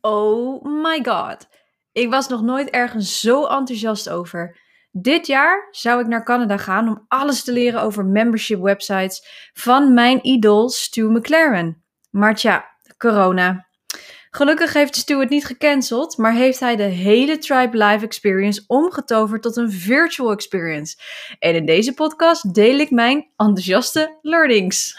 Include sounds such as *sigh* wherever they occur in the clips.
oh my god. Ik was nog nooit ergens zo enthousiast over. Dit jaar zou ik naar Canada gaan om alles te leren over membership websites van mijn idool Stu McLaren. Maar tja, corona. Gelukkig heeft Stu het niet gecanceld, maar heeft hij de hele Tribe Live Experience omgetoverd tot een virtual experience. En in deze podcast deel ik mijn enthousiaste learnings.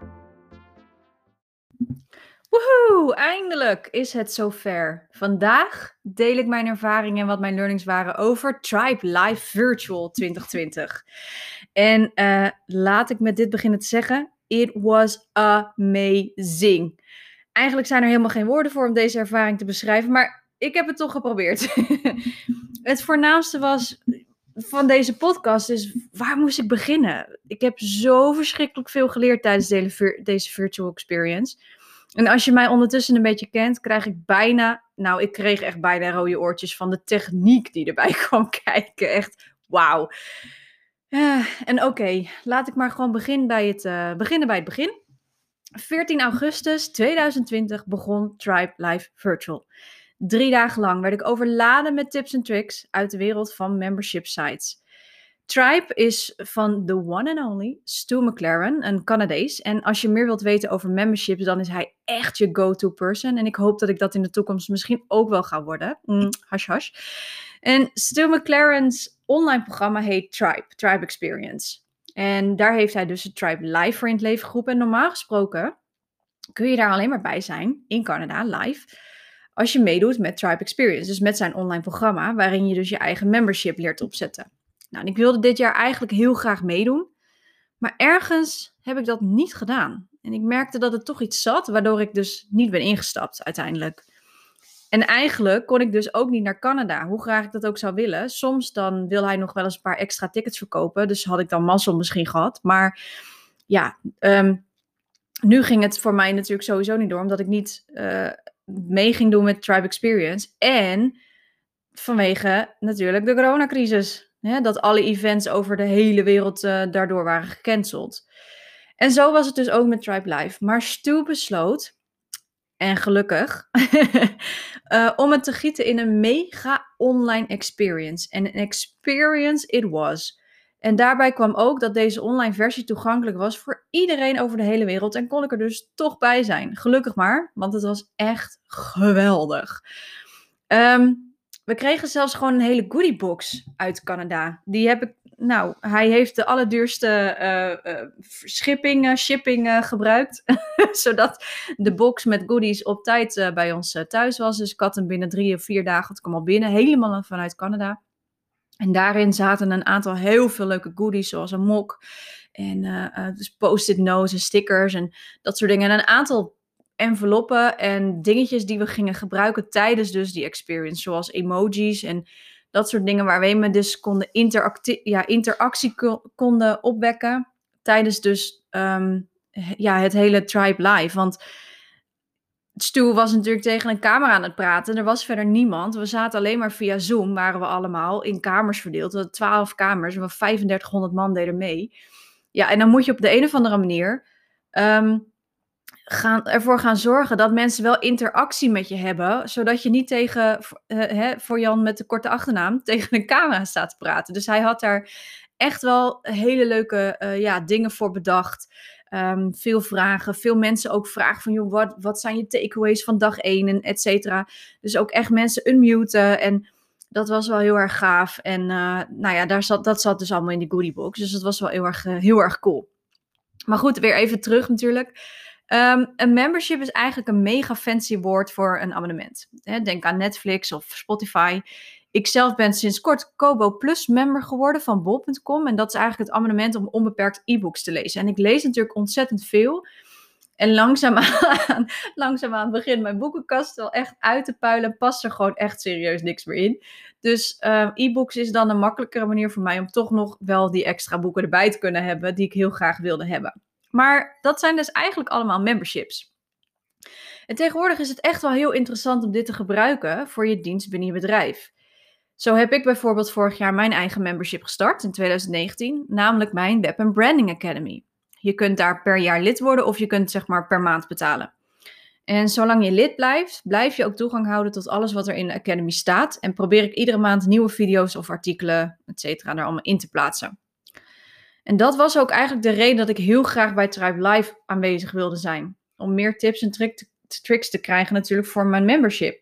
Woehoe, eindelijk is het zover. Vandaag deel ik mijn ervaringen en wat mijn learnings waren over Tribe Live Virtual 2020. En uh, laat ik met dit beginnen te zeggen. It was amazing. Eigenlijk zijn er helemaal geen woorden voor om deze ervaring te beschrijven, maar ik heb het toch geprobeerd. *laughs* het voornaamste was van deze podcast is, waar moest ik beginnen? Ik heb zo verschrikkelijk veel geleerd tijdens deze virtual experience. En als je mij ondertussen een beetje kent, krijg ik bijna, nou, ik kreeg echt bijna rode oortjes van de techniek die erbij *laughs* kwam kijken. Echt, wauw. Uh, en oké, laat ik maar gewoon bij het, uh, beginnen bij het begin. 14 augustus 2020 begon Tribe Live Virtual. Drie dagen lang werd ik overladen met tips en tricks uit de wereld van membership sites. Tribe is van the one and only Stu McLaren, een Canadees. En als je meer wilt weten over memberships, dan is hij echt je go-to person. En ik hoop dat ik dat in de toekomst misschien ook wel ga worden. Mm, hash. En Stu McLaren's online programma heet Tribe, Tribe Experience. En daar heeft hij dus de Tribe Live voor in het leven geroepen. En normaal gesproken kun je daar alleen maar bij zijn, in Canada, live, als je meedoet met Tribe Experience. Dus met zijn online programma, waarin je dus je eigen membership leert opzetten. Nou, ik wilde dit jaar eigenlijk heel graag meedoen. Maar ergens heb ik dat niet gedaan. En ik merkte dat het toch iets zat, waardoor ik dus niet ben ingestapt uiteindelijk. En eigenlijk kon ik dus ook niet naar Canada, hoe graag ik dat ook zou willen. Soms dan wil hij nog wel eens een paar extra tickets verkopen, dus had ik dan mazzel misschien gehad. Maar ja, ehm, nu ging het voor mij natuurlijk sowieso niet door, omdat ik niet uh, mee ging doen met Tribe Experience. En vanwege natuurlijk de coronacrisis dat alle events over de hele wereld uh, daardoor waren gecanceld. En zo was het dus ook met Tribe Live. Maar Stu besloot, en gelukkig, uh, *laughs* om het te gieten in een mega online experience. En een experience it was. En daarbij kwam ook dat deze online versie toegankelijk was voor iedereen over de hele wereld. En kon ik er dus toch bij zijn. Gelukkig maar, want het was echt geweldig. Um, we kregen zelfs gewoon een hele goodiebox uit Canada. Die heb ik, nou, hij heeft de allerduurste uh, shipping, shipping gebruikt. *laughs* zodat de box met goodies op tijd bij ons thuis was. Dus ik had hem binnen drie of vier dagen, het kwam al binnen, helemaal vanuit Canada. En daarin zaten een aantal heel veel leuke goodies, zoals een mok. En dus post-it notes en stickers en dat soort dingen. En een aantal enveloppen en dingetjes die we gingen gebruiken tijdens dus die experience. Zoals emojis en dat soort dingen waar we dus konden ja, interactie konden opwekken. Tijdens dus um, ja, het hele Tribe Live. Want Stu was natuurlijk tegen een camera aan het praten. Er was verder niemand. We zaten alleen maar via Zoom, waren we allemaal in kamers verdeeld. We hadden twaalf kamers, we 3500 man deden mee. Ja, en dan moet je op de een of andere manier... Um, gaan, ervoor gaan zorgen dat mensen wel interactie met je hebben, zodat je niet tegen, uh, voor Jan met de korte achternaam, *laughs* tegen een camera staat te praten. Dus hij had daar echt wel hele leuke uh, ja, dingen voor bedacht. Um, veel vragen, veel mensen ook vragen van, joh, wat, wat zijn je takeaways van dag 1 en et cetera. Dus ook echt mensen unmuten en dat was wel heel erg gaaf. En uh, nou ja, daar zat, dat zat dus allemaal in die goodiebox. Dus dat was wel heel erg, heel erg cool. Maar goed, weer even terug natuurlijk. Um, een membership is eigenlijk een mega fancy woord voor een abonnement. denk aan Netflix of Spotify. Ik zelf ben sinds kort Kobo Plus member geworden van bol.com. En dat is eigenlijk het abonnement om onbeperkt e-books te lezen. En ik lees natuurlijk ontzettend veel. En langzaamaan, *laughs* langzaamaan begint mijn boekenkast wel echt uit te puilen. Past er gewoon echt serieus niks meer in. Dus uh, e-books is dan een makkelijkere manier voor mij om toch nog wel die extra boeken erbij te kunnen hebben die ik heel graag wilde hebben. Maar dat zijn dus eigenlijk allemaal memberships. En tegenwoordig is het echt wel heel interessant om dit te gebruiken voor je dienst binnen je bedrijf. Zo heb ik bijvoorbeeld vorig jaar mijn eigen membership gestart in 2019, namelijk mijn Web Branding Academy. Je kunt daar per jaar lid worden of je kunt zeg maar per maand betalen. En zolang je lid blijft, blijf je ook toegang houden tot alles wat er in de Academy staat. En probeer ik iedere maand nieuwe video's of artikelen, et cetera, daar allemaal in te plaatsen. En dat was ook eigenlijk de reden dat ik heel graag bij Tribe Live aanwezig wilde zijn. Om meer tips en tricks te krijgen natuurlijk voor mijn membership.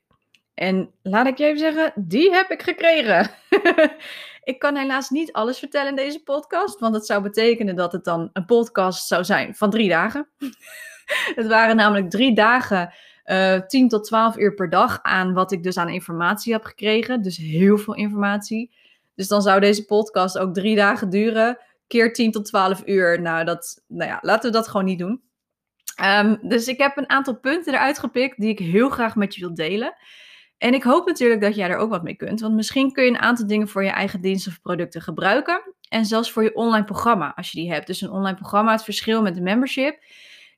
En laat ik je even zeggen, die heb ik gekregen. *laughs* ik kan helaas niet alles vertellen in deze podcast, want het zou betekenen dat het dan een podcast zou zijn van drie dagen. *laughs* het waren namelijk drie dagen, uh, eh, 10 tot 12 uur per dag aan wat ik dus aan informatie heb gekregen. Dus heel veel informatie. Dus dan zou deze podcast ook drie dagen duren, keer 10 tot 12 uur. Nou, dat, nou ja, laten we dat gewoon niet doen. Um, dus ik heb een aantal punten eruit gepikt die ik heel graag met je wil delen. En ik hoop natuurlijk dat jij er ook wat mee kunt. Want misschien kun je een aantal dingen voor je eigen diensten of producten gebruiken. En zelfs voor je online programma, als je die hebt. Dus een online programma, het verschil met de membership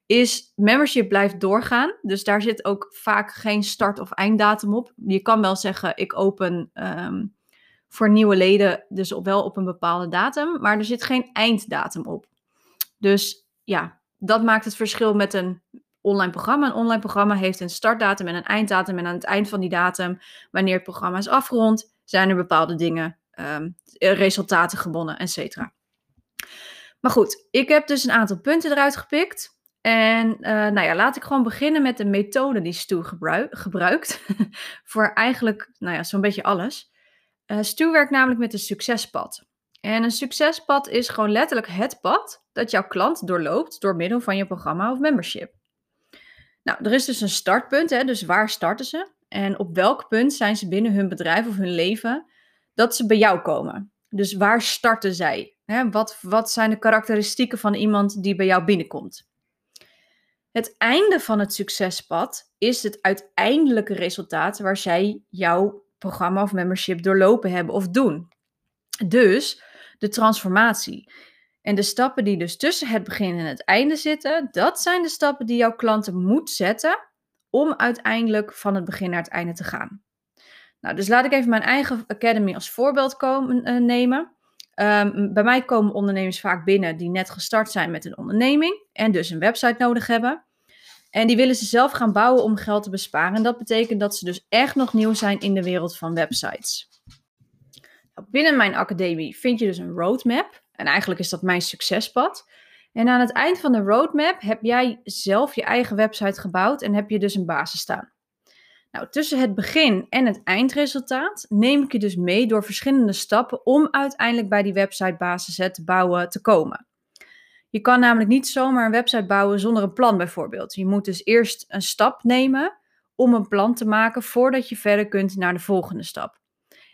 is membership blijft doorgaan. Dus daar zit ook vaak geen start- of einddatum op. Je kan wel zeggen, ik open ehm, voor nieuwe leden dus op, wel op een bepaalde datum, maar er zit geen einddatum op. Dus ja, dat maakt het verschil met een online programma. Een online programma heeft een startdatum en een einddatum. En aan het eind van die datum, wanneer het programma is afgerond, zijn er bepaalde dingen, ehm, resultaten gewonnen, et cetera. Maar goed, ik heb dus een aantal punten eruit gepikt. En uh, nou ja, laat ik gewoon beginnen met de methode die Stu gebruikt. *laughs* voor eigenlijk, nou ja, zo'n beetje alles. Uh, Stu werkt namelijk met een succespad. En een succespad is gewoon letterlijk het pad dat jouw klant doorloopt door middel van je programma of membership. Nou, er is dus een startpunt, hè, dus waar starten ze? En op welk punt zijn ze binnen hun bedrijf of hun leven dat ze bij jou komen? Dus waar starten zij? Hè, wat, wat zijn de karakteristieken van iemand die bij jou binnenkomt? Het einde van het succespad is het uiteindelijke resultaat waar zij jouw programma of membership doorlopen hebben of doen. Dus de transformatie. En de stappen die dus tussen het begin en het einde zitten, dat zijn de stappen die jouw klanten moet zetten om uiteindelijk van het begin naar het einde te gaan. Nou, dus laat ik even mijn eigen academy als voorbeeld komen, uh, nemen. Um, bij mij komen ondernemers vaak binnen die net gestart zijn met een onderneming en dus een website nodig hebben. En die willen ze zelf gaan bouwen om geld te besparen. En dat betekent dat ze dus echt nog nieuw zijn in de wereld van websites. Nou, binnen mijn academie vind je dus een roadmap. En eigenlijk is dat mijn succespad. En aan het eind van de roadmap heb jij zelf je eigen website gebouwd en heb je dus een basis staan. Nou, tussen het begin en het eindresultaat neem ik je dus mee door verschillende stappen om uiteindelijk bij die websitebasis te bouwen te komen. Je kan namelijk niet zomaar een website bouwen zonder een plan bijvoorbeeld. Je moet dus eerst een stap nemen om een plan te maken voordat je verder kunt naar de volgende stap.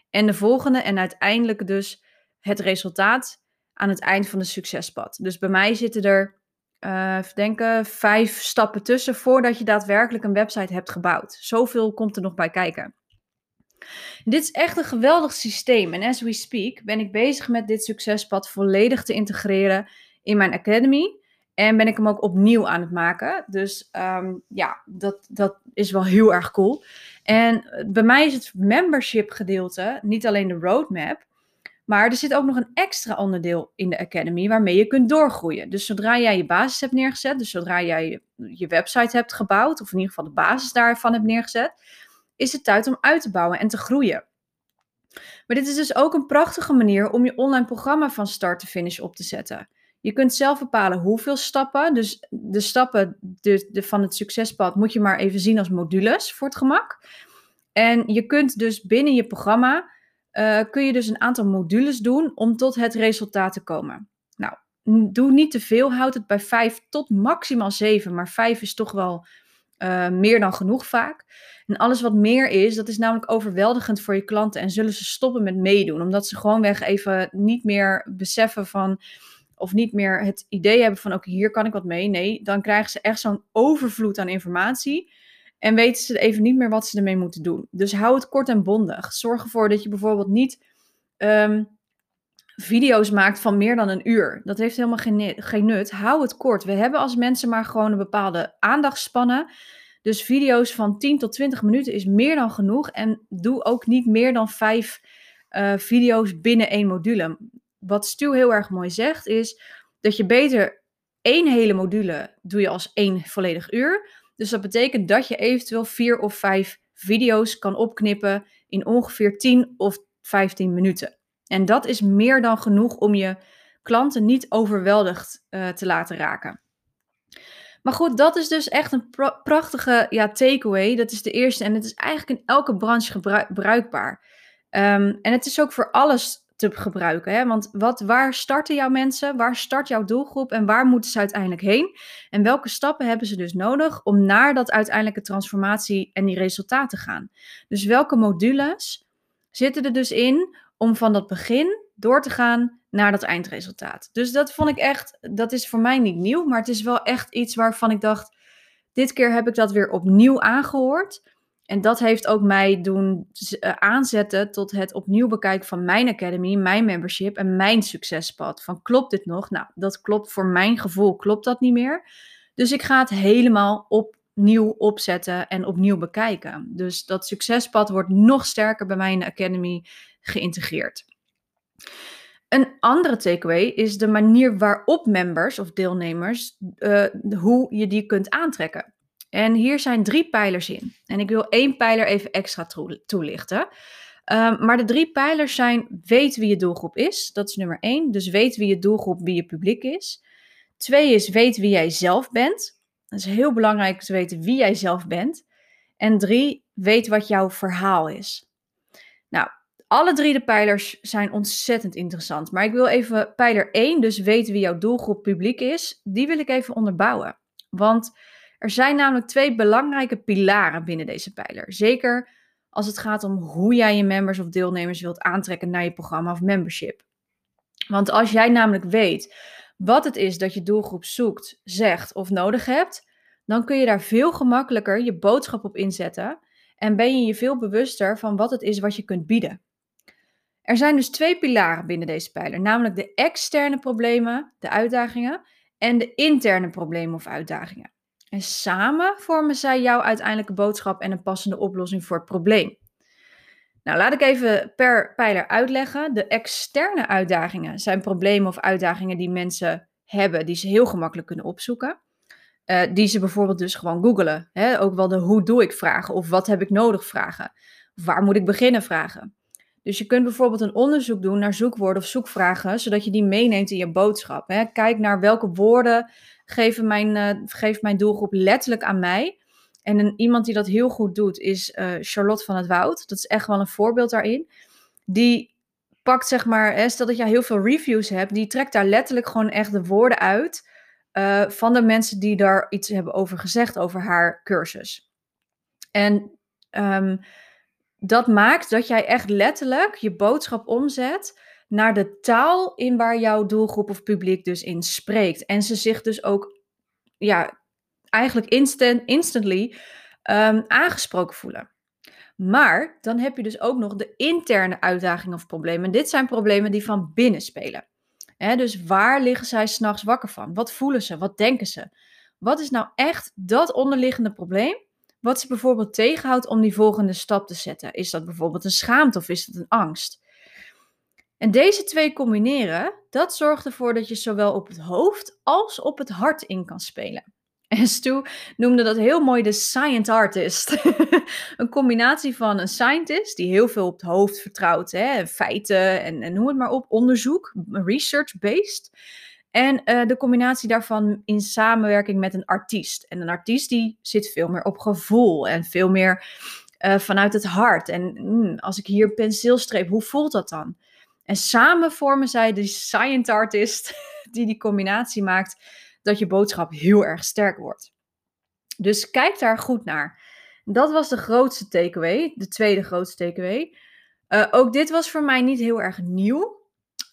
En de volgende en uiteindelijk dus het resultaat aan het eind van de succespad. Dus bij mij zitten er, uh, denken, vijf stappen tussen voordat je daadwerkelijk een website hebt gebouwd. Zoveel komt er nog bij kijken. Dit is echt een geweldig systeem. En as we speak ben ik bezig met dit succespad volledig te integreren in mijn academy. En ben ik hem ook opnieuw aan het maken. Dus ehm, ja, dat, dat is wel heel erg cool. En bij mij is het membership gedeelte niet alleen de roadmap. Maar er zit ook nog een extra onderdeel in de Academy waarmee je kunt doorgroeien. Dus zodra jij je basis hebt neergezet, dus zodra jij je, je website hebt gebouwd, of in ieder geval de basis daarvan hebt neergezet, is het tijd om uit te bouwen en te groeien. Maar dit is dus ook een prachtige manier om je online programma van start to finish op te zetten. Je kunt zelf bepalen hoeveel stappen. Dus de stappen de, de, van het succespad moet je maar even zien als modules voor het gemak. En je kunt dus binnen je programma, uh, kun je dus een aantal modules doen om tot het resultaat te komen. Nou, doe niet te veel, houd het bij vijf tot maximaal zeven. Maar vijf is toch wel uh, meer dan genoeg vaak. En alles wat meer is, dat is namelijk overweldigend voor je klanten. En zullen ze stoppen met meedoen, omdat ze gewoonweg even niet meer beseffen van of niet meer het idee hebben van oké, hier kan ik wat mee. Nee, dan krijgen ze echt zo'n overvloed aan informatie. En weten ze even niet meer wat ze ermee moeten doen. Dus hou het kort en bondig. Zorg ervoor dat je bijvoorbeeld niet ehm, video's maakt van meer dan een uur. Dat heeft helemaal geen, geen nut. Hou het kort. We hebben als mensen maar gewoon een bepaalde aandachtspannen. Dus video's van 10 tot 20 minuten is meer dan genoeg. En doe ook niet meer dan vijf uh, video's binnen één module. Wat Stu heel erg mooi zegt, is dat je beter één hele module doe je als één volledig uur. Dus dat betekent dat je eventueel vier of vijf video's kan opknippen in ongeveer 10 of 15 minuten. En dat is meer dan genoeg om je klanten niet overweldigd uh, te laten raken. Maar goed, dat is dus echt een prachtige ja, takeaway. Dat is de eerste en het is eigenlijk in elke branche gebruikbaar. Um, en het is ook voor alles te gebruiken. Hè? Want wat, waar starten jouw mensen? Waar start jouw doelgroep? En waar moeten ze uiteindelijk heen? En welke stappen hebben ze dus nodig om naar dat uiteindelijke transformatie en die resultaten te gaan? Dus welke modules zitten er dus in om van dat begin door te gaan naar dat eindresultaat? Dus dat vond ik echt, dat is voor mij niet nieuw, maar het is wel echt iets waarvan ik dacht, dit keer heb ik dat weer opnieuw aangehoord. En dat heeft ook mij doen uh, aanzetten tot het opnieuw bekijken van mijn academy, mijn membership en mijn succespad. Van klopt dit nog? Nou, dat klopt voor mijn gevoel, klopt dat niet meer. Dus ik ga het helemaal opnieuw opzetten en opnieuw bekijken. Dus dat succespad wordt nog sterker bij mijn academy geïntegreerd. Een andere takeaway is de manier waarop members of deelnemers, uh, hoe je die kunt aantrekken. En hier zijn drie pijlers in. En ik wil één pijler even extra toelichten. Um, maar de drie pijlers zijn: weet wie je doelgroep is. Dat is nummer één. Dus weet wie je doelgroep, wie je publiek is. Twee is: weet wie jij zelf bent. Dat is heel belangrijk te weten wie jij zelf bent. En drie, weet wat jouw verhaal is. Nou, alle drie de pijlers zijn ontzettend interessant. Maar ik wil even pijler 1, dus weten wie jouw doelgroep publiek is, die wil ik even onderbouwen. Want er zijn namelijk twee belangrijke pilaren binnen deze pijler. Zeker als het gaat om hoe jij je members of deelnemers wilt aantrekken naar je programma of membership. Want als jij namelijk weet wat het is dat je doelgroep zoekt, zegt of nodig hebt, dan kun je daar veel gemakkelijker je boodschap op inzetten en ben je je veel bewuster van wat het is wat je kunt bieden. Er zijn dus twee pilaren binnen deze pijler, namelijk de externe problemen, de uitdagingen, en de interne problemen of uitdagingen. En samen vormen zij jouw uiteindelijke boodschap en een passende oplossing voor het probleem. Nou, laat ik even per pijler uitleggen. De externe uitdagingen zijn problemen of uitdagingen die mensen hebben, die ze heel gemakkelijk kunnen opzoeken. Uh, die ze bijvoorbeeld dus gewoon googelen. Ook wel de hoe doe ik vragen of wat heb ik nodig vragen. waar moet ik beginnen vragen. Dus je kunt bijvoorbeeld een onderzoek doen naar zoekwoorden of zoekvragen, zodat je die meeneemt in je boodschap. Hè? Kijk naar welke woorden geven mijn, uh, geeft mijn doelgroep letterlijk aan mij. En een, iemand die dat heel goed doet is uh, Charlotte van het Woud. Dat is echt wel een voorbeeld daarin. Die pakt zeg maar, stel dat jij heel veel reviews hebt, die trekt daar letterlijk gewoon echt de woorden uit uh, van de mensen die daar iets hebben over gezegd over haar cursus. En um, dat maakt dat jij echt letterlijk je boodschap omzet naar de taal in waar jouw doelgroep of publiek dus in spreekt. En ze zich dus ook, ja, eigenlijk instant, instantly um, aangesproken voelen. Maar dan heb je dus ook nog de interne uitdagingen of problemen. En dit zijn problemen die van binnen spelen. dus waar liggen zij s'nachts wakker van? Wat voelen ze? Wat denken ze? Wat is nou echt dat onderliggende probleem? Wat ze bijvoorbeeld tegenhoudt om die volgende stap te zetten? Is dat bijvoorbeeld een schaamte of is dat een angst? En deze twee combineren, dat zorgt ervoor dat je zowel op het hoofd als op het hart in kan spelen. En Stu noemde dat heel mooi de science artist. *laughs* een combinatie van een scientist die heel veel op het hoofd vertrouwt, hè, feiten en, en noem het maar op, onderzoek, research-based. En uh, de combinatie daarvan in samenwerking met een artiest. En een artiest die zit veel meer op gevoel en veel meer uh, vanuit het hart. En mm, als ik hier penseelstreep, hoe voelt dat dan? En samen vormen zij de science artist *laughs* die die combinatie maakt dat je boodschap heel erg sterk wordt. Dus kijk daar goed naar. Dat was de grootste takeaway, de tweede grootste takeaway. Uh, ook dit was voor mij niet heel erg nieuw.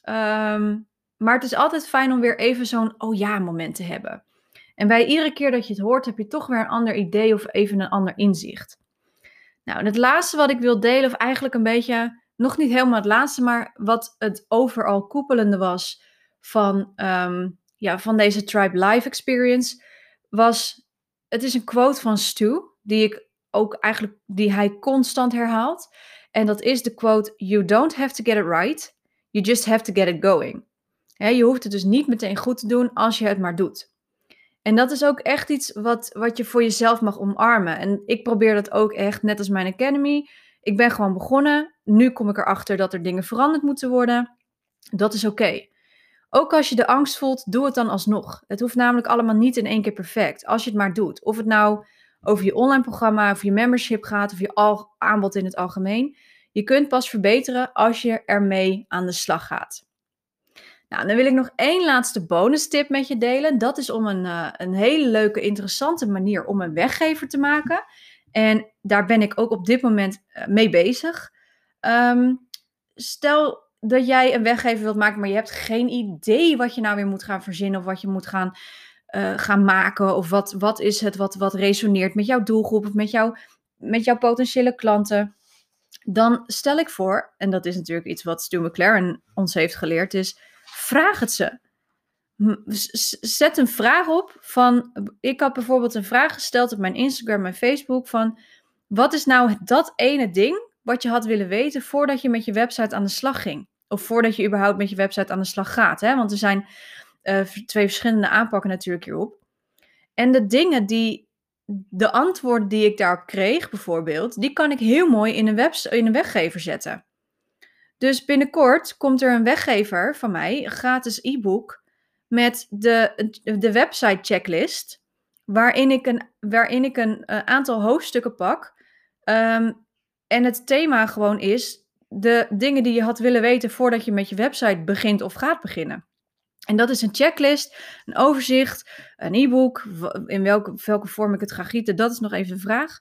Um, Maar het is altijd fijn om weer even zo'n oh ja moment te hebben. En bij iedere keer dat je het hoort, heb je toch weer een ander idee of even een ander inzicht. Nou, en het laatste wat ik wil delen, of eigenlijk een beetje, nog niet helemaal het laatste, maar wat het overal koepelende was van, ehm, ja, van deze Tribe Life Experience, was, het is een quote van Stu, die ik ook eigenlijk, die hij constant herhaalt. En dat is de quote, you don't have to get it right, you just have to get it going. Je hoeft het dus niet meteen goed te doen als je het maar doet. En dat is ook echt iets wat, wat je voor jezelf mag omarmen. En ik probeer dat ook echt, net als mijn Academy. Ik ben gewoon begonnen. Nu kom ik erachter dat er dingen veranderd moeten worden. Dat is oké. Ook als je de angst voelt, doe het dan alsnog. Het hoeft namelijk allemaal niet in één keer perfect. Als je het maar doet. Of het nou over je online programma of je membership gaat of je al aanbod in het algemeen. Je kunt pas verbeteren als je ermee aan de slag gaat. Nou, dan wil ik nog één laatste bonus tip met je delen. Dat is om een, uh, een hele leuke, interessante manier om een weggever te maken. En daar ben ik ook op dit moment uh, mee bezig. Um, stel dat jij een weggever wilt maken, maar je hebt geen idee wat je nou weer moet gaan verzinnen of wat je moet gaan, uh, gaan maken. Of wat, wat is het wat, wat resoneert met jouw doelgroep of met, jou, met jouw potentiële klanten. Dan stel ik voor, en dat is natuurlijk iets wat Stu McLaren ons heeft geleerd, is vraag het ze. Zet een vraag op van, ik had bijvoorbeeld een vraag gesteld op mijn Instagram en Facebook van, wat is nou dat ene ding wat je had willen weten voordat je met je website aan de slag ging? Of voordat je überhaupt met je website aan de slag gaat. Hè? Want er zijn uh, twee verschillende aanpakken natuurlijk hierop. En de dingen die, de antwoorden die ik daarop kreeg bijvoorbeeld, die kan ik heel mooi in een, web, in een weggever zetten. Dus binnenkort komt er een weggever van mij, een gratis e-book, met de, de website checklist, waarin ik een, waarin ik een uh, aantal hoofdstukken pak. Um, en het thema gewoon is de dingen die je had willen weten voordat je met je website begint of gaat beginnen. En dat is een checklist, een overzicht, een e-book. In welke, welke vorm ik het ga gieten, dat is nog even een vraag.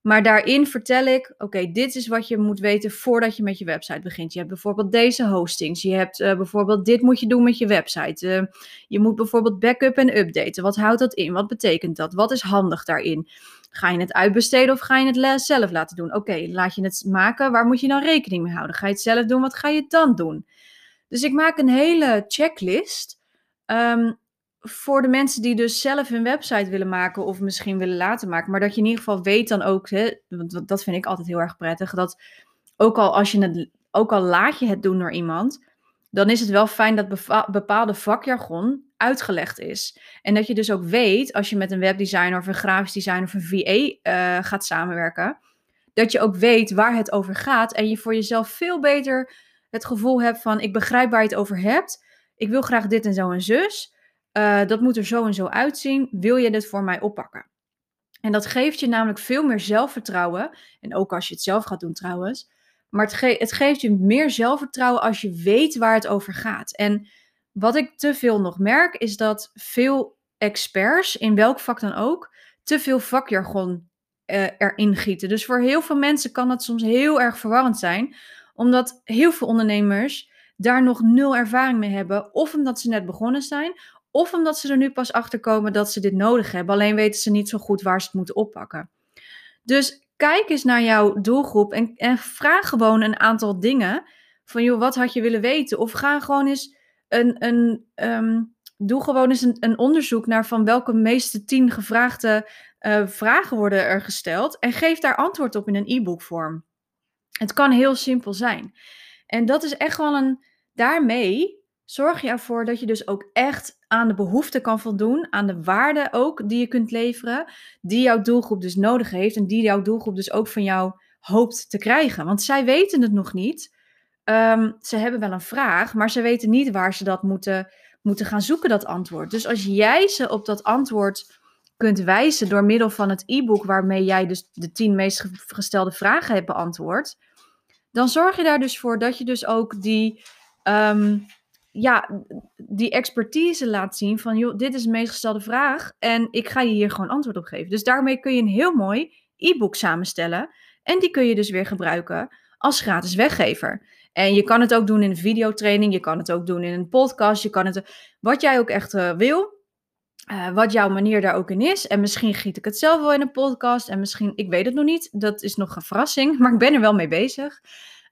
Maar daarin vertel ik, oké, dit is wat je moet weten voordat je met je website begint. Je hebt bijvoorbeeld deze hostings. Je hebt uh, bijvoorbeeld dit moet je doen met je website. Uh, je moet bijvoorbeeld backup en updaten. Wat houdt dat in? Wat betekent dat? Wat is handig daarin? Ga je het uitbesteden of ga je het zelf laten doen? Oké, laat je het maken. Waar moet je dan rekening mee houden? Ga je het zelf doen? Wat ga je dan doen? Dus ik maak een hele checklist. Um, voor de mensen die dus zelf hun website willen maken of misschien willen laten maken, maar dat je in ieder geval weet dan ook, hè, want dat vind ik altijd heel erg prettig, dat ook al als je het, ook al laat je het doen door iemand, dan is het wel fijn dat bepaalde vakjargon uitgelegd is. En dat je dus ook weet, als je met een webdesigner of een grafisch designer of een VA eh, gaat samenwerken, dat je ook weet waar het over gaat en je voor jezelf veel beter het gevoel hebt van ik begrijp waar je het over hebt. Ik wil graag dit en zo en zus. Uh, dat moet er zo en zo uitzien. Wil je dit voor mij oppakken? En dat geeft je namelijk veel meer zelfvertrouwen. En ook als je het zelf gaat doen trouwens. Maar het, het geeft je meer zelfvertrouwen als je weet waar het over gaat. En wat ik te veel nog merk, is dat veel experts, in welk vak dan ook, te veel vakjargon uh, erin gieten. Dus voor heel veel mensen kan dat soms heel erg verwarrend zijn, omdat heel veel ondernemers daar nog nul ervaring mee hebben, of omdat ze net begonnen zijn, of omdat ze er nu pas achter komen dat ze dit nodig hebben. Alleen weten ze niet zo goed waar ze het moeten oppakken. Dus kijk eens naar jouw doelgroep en, en vraag gewoon een aantal dingen. Van joh, wat had je willen weten? Of ga gewoon eens een. een um, doe gewoon eens een, onderzoek naar van welke meeste tien gevraagde uh, vragen worden er gesteld. En geef daar antwoord op in een e-book vorm. Het kan heel simpel zijn. En dat is echt wel een. Daarmee zorg je ervoor dat je dus ook echt aan de behoeften kan voldoen, aan de waarde ook die je kunt leveren, die jouw doelgroep dus nodig heeft en die jouw doelgroep dus ook van jou hoopt te krijgen. Want zij weten het nog niet. Um, ze hebben wel een vraag, maar ze weten niet waar ze dat moeten, moeten gaan zoeken, dat antwoord. Dus als jij ze op dat antwoord kunt wijzen door middel van het e-book waarmee jij dus de tien meest gestelde vragen hebt beantwoord, dan zorg je daar dus voor dat je dus ook die, um, ja, die expertise laat zien van, joh, dit is de meest gestelde vraag en ik ga je hier gewoon antwoord op geven. Dus daarmee kun je een heel mooi e-book samenstellen en die kun je dus weer gebruiken als gratis weggever. En je kan het ook doen in een videotraining, je kan het ook doen in een podcast, je kan het, wat jij ook echt uh, wil. Uh, wat jouw manier daar ook in is. En misschien giet ik het zelf wel in een podcast. En misschien, ik weet het nog niet. Dat is nog een verrassing. *laughs* Maar ik ben er wel mee bezig.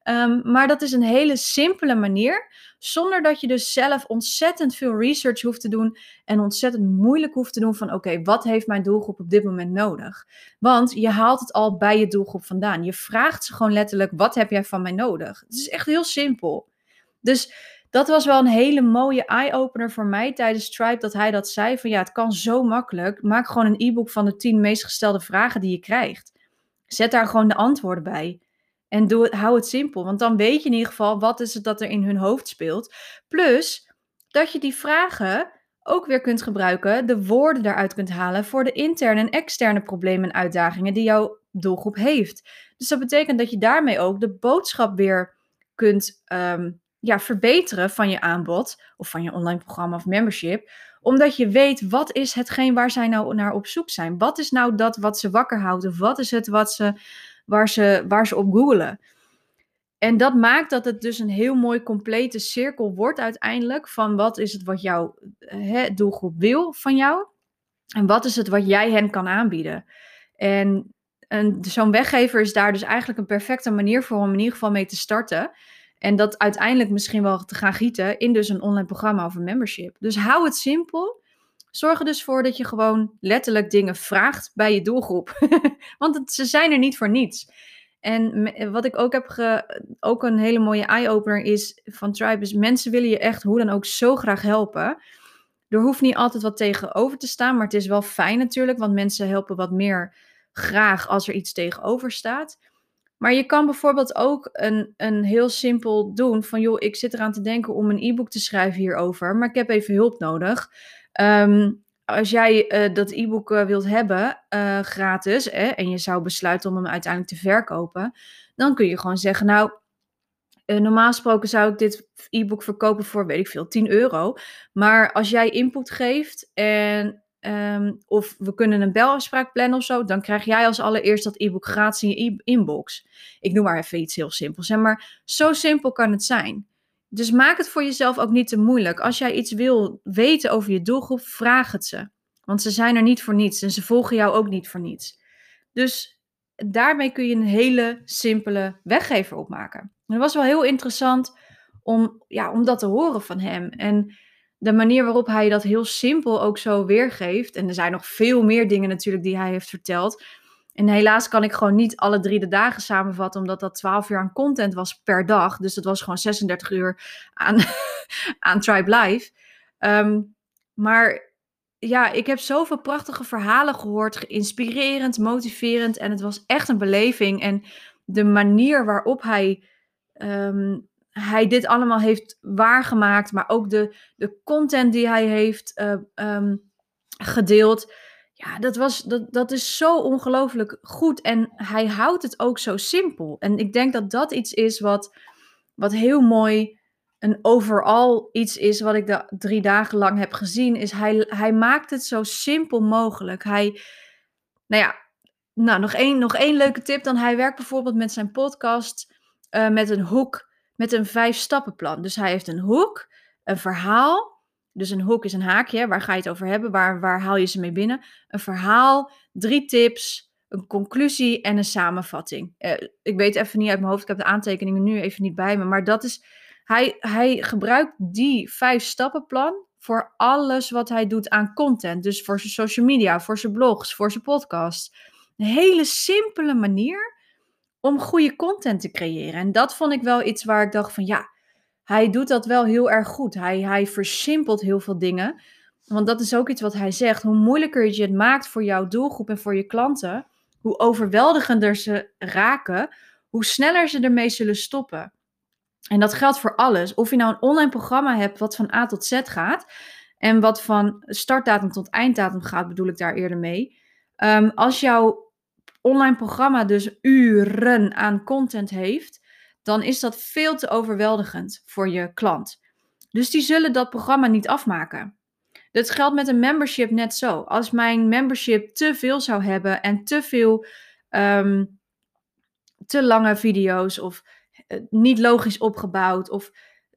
Um, maar dat is een hele simpele manier. Zonder dat je dus zelf ontzettend veel research hoeft te doen. En ontzettend moeilijk hoeft te doen van oké, wat heeft mijn doelgroep op dit moment nodig? Want je haalt het al bij je doelgroep vandaan. Je vraagt ze gewoon letterlijk, wat heb jij van mij nodig? Het is echt heel simpel. Dus dat was wel een hele mooie eye-opener voor mij tijdens Stripe. Dat hij dat zei van ja, het kan zo makkelijk. Maak gewoon een e-book van de 10 meest gestelde vragen die je krijgt. Zet daar gewoon de antwoorden bij. En doe het, hou het simpel. Want dan weet je in ieder geval wat is het dat er in hun hoofd speelt. Plus dat je die vragen ook weer kunt gebruiken, de woorden daaruit kunt halen voor de interne en externe problemen en uitdagingen die jouw doelgroep heeft. Dus dat betekent dat je daarmee ook de boodschap weer kunt ehm, ja, verbeteren van je aanbod of van je online programma of membership. Omdat je weet wat is hetgeen waar zij nou naar op zoek zijn. Wat is nou dat wat ze wakker houdt wat is het wat ze, waar, ze, waar ze op googelen. En dat maakt dat het dus een heel mooi complete cirkel wordt uiteindelijk van wat is het wat jouw doelgroep wil van jou en wat is het wat jij hen kan aanbieden. En, en zo'n weggever is daar dus eigenlijk een perfecte manier voor om in ieder geval mee te starten. En dat uiteindelijk misschien wel te gaan gieten in dus een online programma of een membership. Dus hou het simpel. Zorg er dus voor dat je gewoon letterlijk dingen vraagt bij je doelgroep. *laughs* Want ze zijn er niet voor niets. En wat ik ook heb ook een hele mooie eye-opener is van Tribe, is mensen willen je echt hoe dan ook zo graag helpen. Er hoeft niet altijd wat tegenover te staan, maar het is wel fijn natuurlijk, want mensen helpen wat meer graag als er iets tegenover staat. Maar je kan bijvoorbeeld ook een, een heel simpel doen van joh, ik zit eraan te denken om een e-book te schrijven hierover, maar ik heb even hulp nodig. Um, als jij uh, dat e-book uh, wilt hebben, uh, gratis, hè, en je zou besluiten om hem uiteindelijk te verkopen, dan kun je gewoon zeggen, nou, normaal gesproken zou ik dit e-book verkopen voor, weet ik veel, 10 euro. Maar als jij input geeft en Um, of we kunnen een belafspraak plannen of zo, dan krijg jij als allereerst dat e-book gratis in je inbox. Ik noem maar even iets heel simpels. Hè? Maar zo simpel kan het zijn. Dus maak het voor jezelf ook niet te moeilijk. Als jij iets wil weten over je doelgroep, vraag het ze. Want ze zijn er niet voor niets en ze volgen jou ook niet voor niets. Dus daarmee kun je een hele simpele weggever opmaken. En dat was wel heel interessant om, ja, om dat te horen van hem. En de manier waarop hij dat heel simpel ook zo weergeeft. En er zijn nog veel meer dingen natuurlijk die hij heeft verteld. En helaas kan ik gewoon niet alle drie de dagen samenvatten, omdat dat 12 uur aan content was per dag. Dus dat was gewoon 36 uur aan, *laughs* aan Tribe Live. Ehm, maar ja, ik heb zoveel prachtige verhalen gehoord, geïnspirerend, motiverend. En het was echt een beleving. En de manier waarop hij ehm, hij dit allemaal heeft waargemaakt, maar ook de, de content die hij heeft uh, gedeeld. Ja, dat, was, dat, dat is zo ongelooflijk goed. En hij houdt het ook zo simpel. En ik denk dat dat iets is wat, wat heel mooi een overal iets is wat ik de drie dagen lang heb gezien. Is hij, hij maakt het zo simpel mogelijk. Hij, nou ja, nou, nog één, nog één leuke tip dan. Hij werkt bijvoorbeeld met zijn podcast uh, met een hoek met een vijf stappenplan. Dus hij heeft een hoek, een verhaal. Dus een hoek is een haakje, waar ga je het over hebben? Waar, waar haal je ze mee binnen? Een verhaal, drie tips, een conclusie en een samenvatting. Uh, ik weet even niet uit mijn hoofd, ik heb de aantekeningen nu even niet bij me. Maar dat is, hij, hij gebruikt die vijf stappenplan voor alles wat hij doet aan content. Dus voor zijn social media, voor zijn blogs, voor zijn podcast. Een hele simpele manier om goede content te creëren. En dat vond ik wel iets waar ik dacht van ja, hij doet dat wel heel erg goed. Hij, hij versimpelt heel veel dingen. Want dat is ook iets wat hij zegt. Hoe moeilijker je het maakt voor jouw doelgroep en voor je klanten, hoe overweldigender ze raken, hoe sneller ze ermee zullen stoppen. En dat geldt voor alles. Of je nou een online programma hebt wat van A tot Z gaat. En wat van startdatum tot einddatum gaat, bedoel ik daar eerder mee. Um, als jouw online programma dus uren aan content heeft, dan is dat veel te overweldigend voor je klant. Dus die zullen dat programma niet afmaken. Dat geldt met een membership net zo. Als mijn membership te veel zou hebben en te veel, um, te lange video's of eh, niet logisch opgebouwd of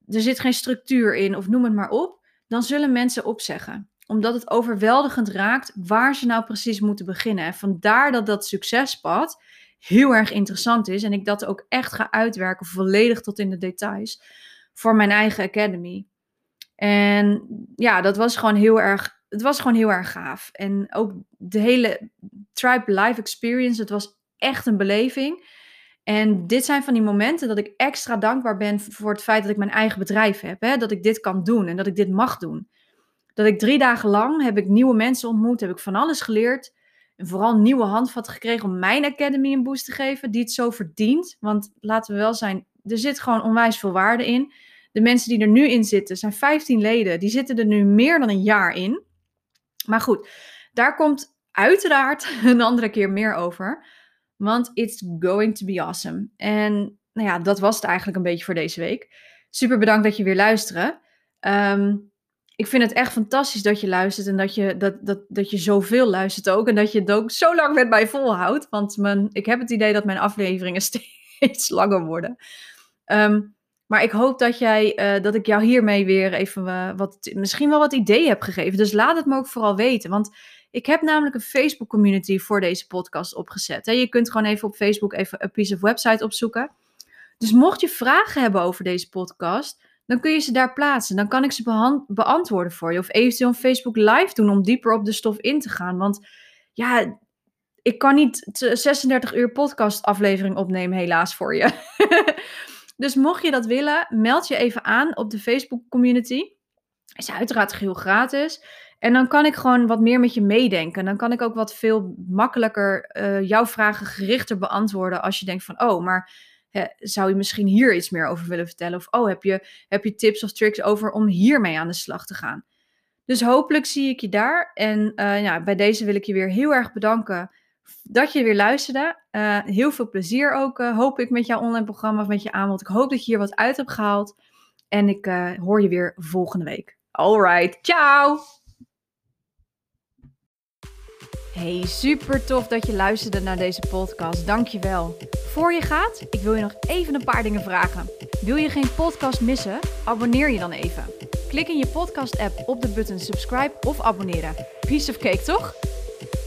er zit geen structuur in of noem het maar op, dan zullen mensen opzeggen. Omdat het overweldigend raakt waar ze nou precies moeten beginnen. En vandaar dat dat succespad heel erg interessant is en ik dat ook echt ga uitwerken, volledig tot in de details, voor mijn eigen academy. En ja, dat was gewoon heel erg, het was gewoon heel erg gaaf. En ook de hele Tribe Live Experience, het was echt een beleving. En dit zijn van die momenten dat ik extra dankbaar ben voor het feit dat ik mijn eigen bedrijf heb. Hè? Dat ik dit kan doen en dat ik dit mag doen. Dat ik drie dagen lang heb ik nieuwe mensen ontmoet, heb ik van alles geleerd. Vooral nieuwe handvatten gekregen om mijn academy een boost te geven, die het zo verdient. Want laten we wel zijn, er zit gewoon onwijs veel waarde in. De mensen die er nu in zitten, zijn 15 leden, die zitten er nu meer dan een jaar in. Maar goed, daar komt uiteraard *laughs* een andere keer meer over. Want it's going to be awesome. En nou ja, dat was het eigenlijk een beetje voor deze week. Super bedankt dat je weer luistert. Ehm, ik vind het echt fantastisch dat je luistert en dat je, dat, dat, dat je zoveel luistert ook. En dat je het ook zo lang met mij volhoudt. Want mijn, ik heb het idee dat mijn afleveringen *laughs* steeds langer worden. Ehm, maar ik hoop dat, jij, uh, dat ik jou hiermee weer even uh, wat, misschien wel wat ideeën heb gegeven. Dus laat het me ook vooral weten. Want ik heb namelijk een Facebook community voor deze podcast opgezet. Je kunt gewoon even op Facebook even een piece of website opzoeken. Dus mocht je vragen hebben over deze podcast, dan kun je ze daar plaatsen. Dan kan ik ze beantwoorden voor je. Of eventueel een Facebook live doen om dieper op de stof in te gaan. Want ja, ik kan niet 36 uur podcast aflevering opnemen helaas voor je. *laughs* dus mocht je dat willen, meld je even aan op de Facebook community. Is uiteraard heel gratis. En dan kan ik gewoon wat meer met je meedenken. Dan kan ik ook wat veel makkelijker uh, jouw vragen gerichter beantwoorden. Als je denkt van, oh, maar zou je misschien hier iets meer over willen vertellen? Of, oh, heb je, heb je tips of tricks over om hiermee aan de slag te gaan? Dus hopelijk zie ik je daar. En uh, ja, bij deze wil ik je weer heel erg bedanken dat je weer luisterde. Uh, heel veel plezier ook, hoop ik, met jouw online programma of met je aanbod. Ik hoop dat je hier wat uit hebt gehaald. En ik hoor je weer volgende week. Alright, ciao! Hey, super tof dat je luisterde naar deze podcast. Dankjewel. Voor je gaat, ik wil je nog even een paar dingen vragen. Wil je geen podcast missen? Abonneer je dan even. Klik in je podcast-app op de button subscribe of abonneren. Piece of cake, toch?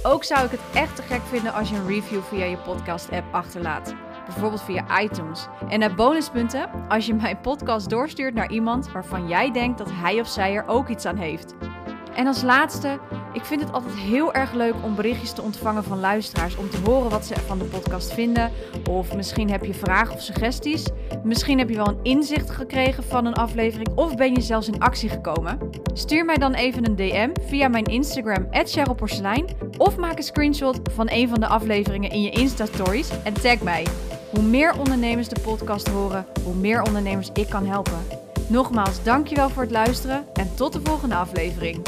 Ook zou ik het echt te gek vinden als je een review via je podcast-app achterlaat. Bijvoorbeeld via iTunes. En naar bonuspunten als je mijn podcast doorstuurt naar iemand waarvan jij denkt dat hij of zij er ook iets aan heeft. En als laatste, ik vind het altijd heel erg leuk om berichtjes te ontvangen van luisteraars. Om te horen wat ze van de podcast vinden. Of misschien heb je vragen of suggesties. Misschien heb je wel een inzicht gekregen van een aflevering. Of ben je zelfs in actie gekomen. Stuur mij dan even een DM via mijn Instagram, @cherylporselein, Of maak een screenshot van een van de afleveringen in je Insta-stories en tag mij. Hoe meer ondernemers de podcast horen, hoe meer ondernemers ik kan helpen. Nogmaals, dankjewel voor het luisteren en tot de volgende aflevering.